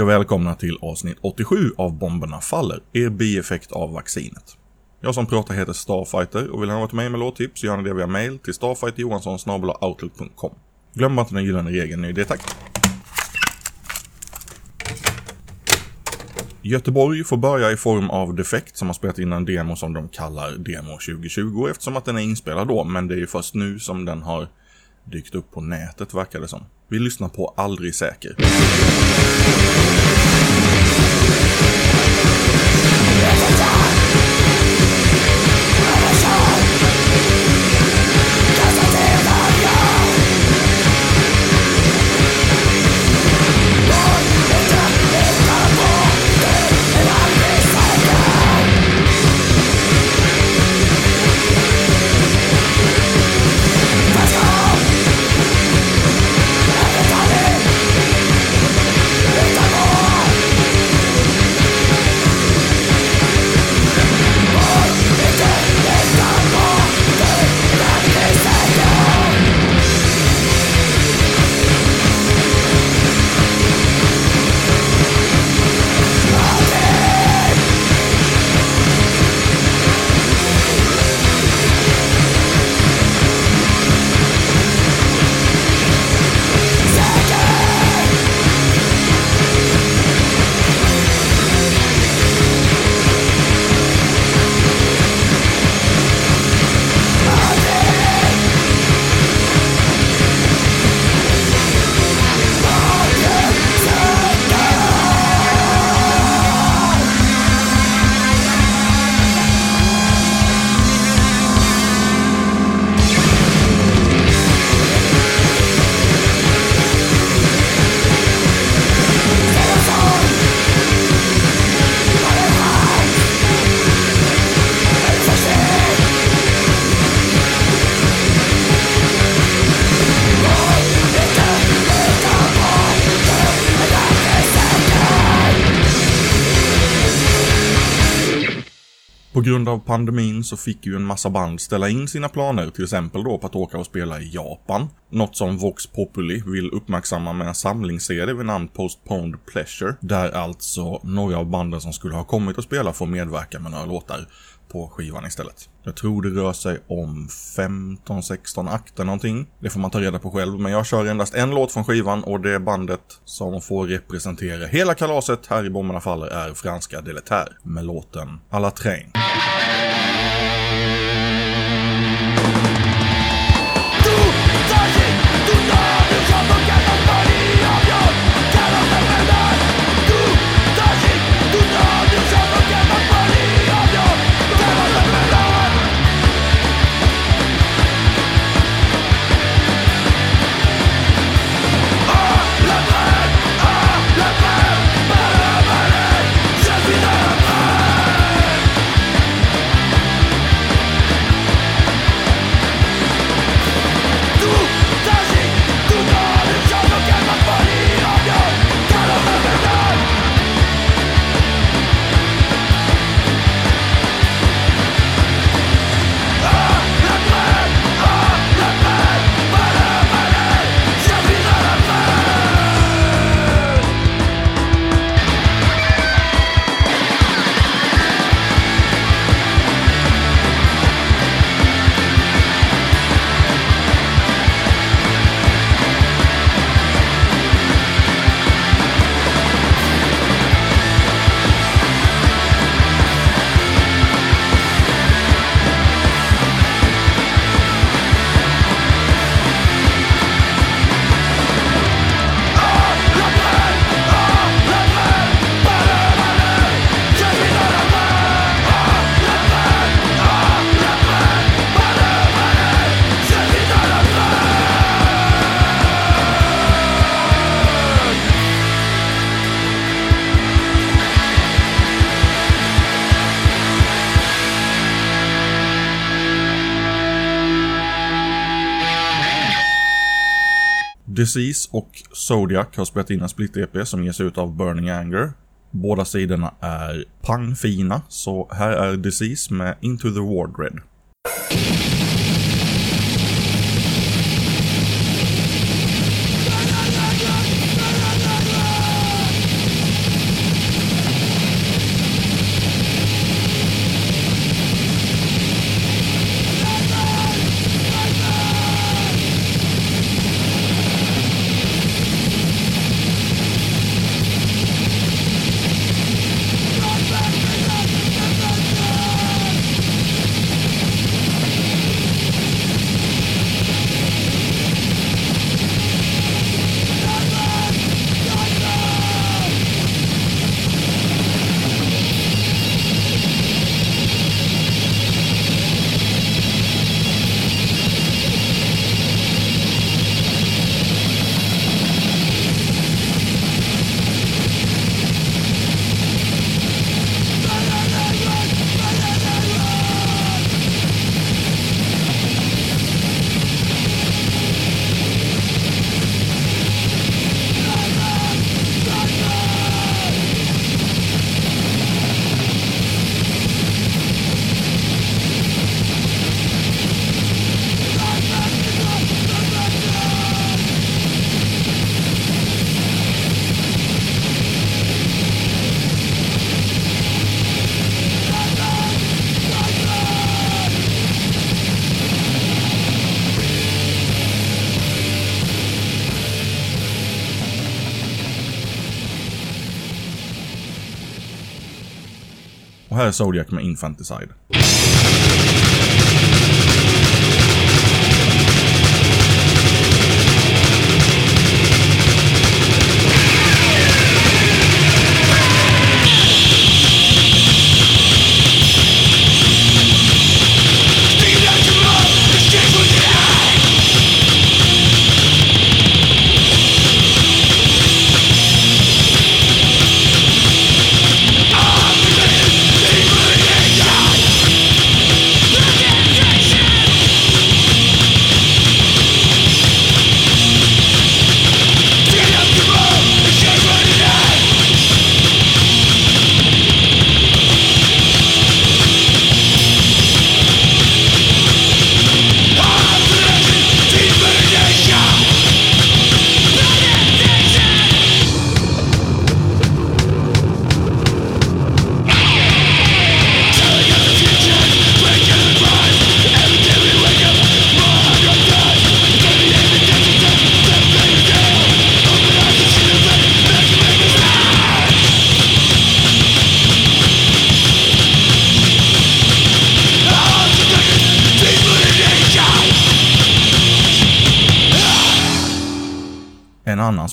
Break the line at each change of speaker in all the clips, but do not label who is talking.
Hej och välkomna till avsnitt 87 av Bomberna Faller, er bieffekt av vaccinet. Jag som pratar heter Starfighter och vill ni ha varit med med låttips så gör ni det via mail till starfighterjohansson.outlook.com. Glöm inte den gyllene regeln ny det tack. Göteborg får börja i form av Defekt som har spelat in en demo som de kallar Demo 2020 eftersom att den är inspelad då, men det är ju först nu som den har dykt upp på nätet verkar det som. Vi lyssnar på Aldrig Säker. Grund av pandemin så fick ju en massa band ställa in sina planer, till exempel då på att åka och spela i Japan. Något som Vox Populi vill uppmärksamma med en samlingsserie vid namn Postponed Pleasure, där alltså några av banden som skulle ha kommit att spela får medverka med några låtar på skivan istället. Jag tror det rör sig om 15-16 akter någonting. Det får man ta reda på själv, men jag kör endast en låt från skivan och det bandet som får representera hela kalaset här i Bomberna Faller är franska Deletär med låten Alla Train. Disease och Zodiac har spelat in en split-EP som ges ut av Burning Anger. Båda sidorna är pangfina, så här är Disease med Into the Wardred.
Och här är Zodiac med Infanticide.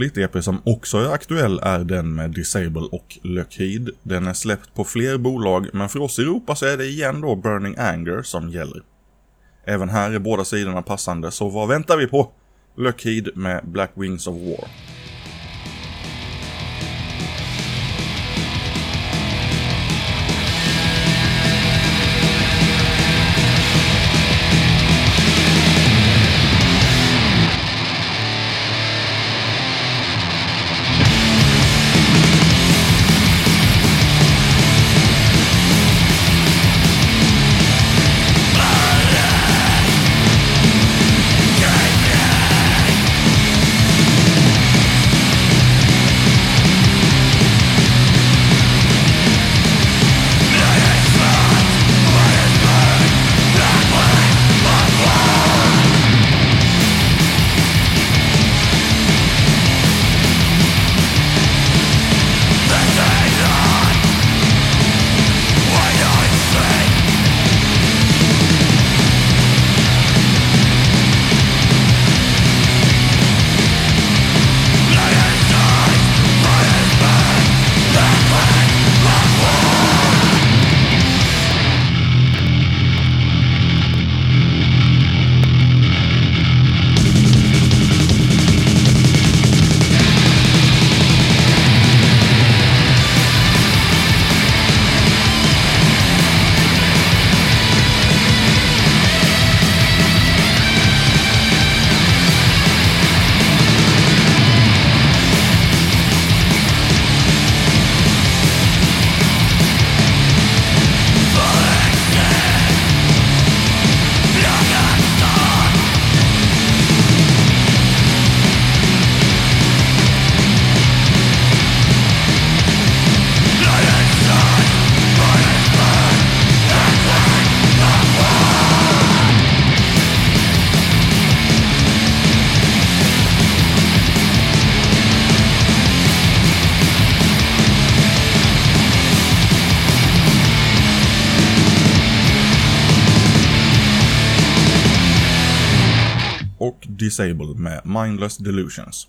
split-EP som också är aktuell är den med Disable och Lockheed. Den är släppt på fler bolag, men för oss i Europa så är det igen då Burning Anger som gäller. Även här är båda sidorna passande, så vad väntar vi på? Lockheed med Black Wings of War. Och Disabled med Mindless Delusions.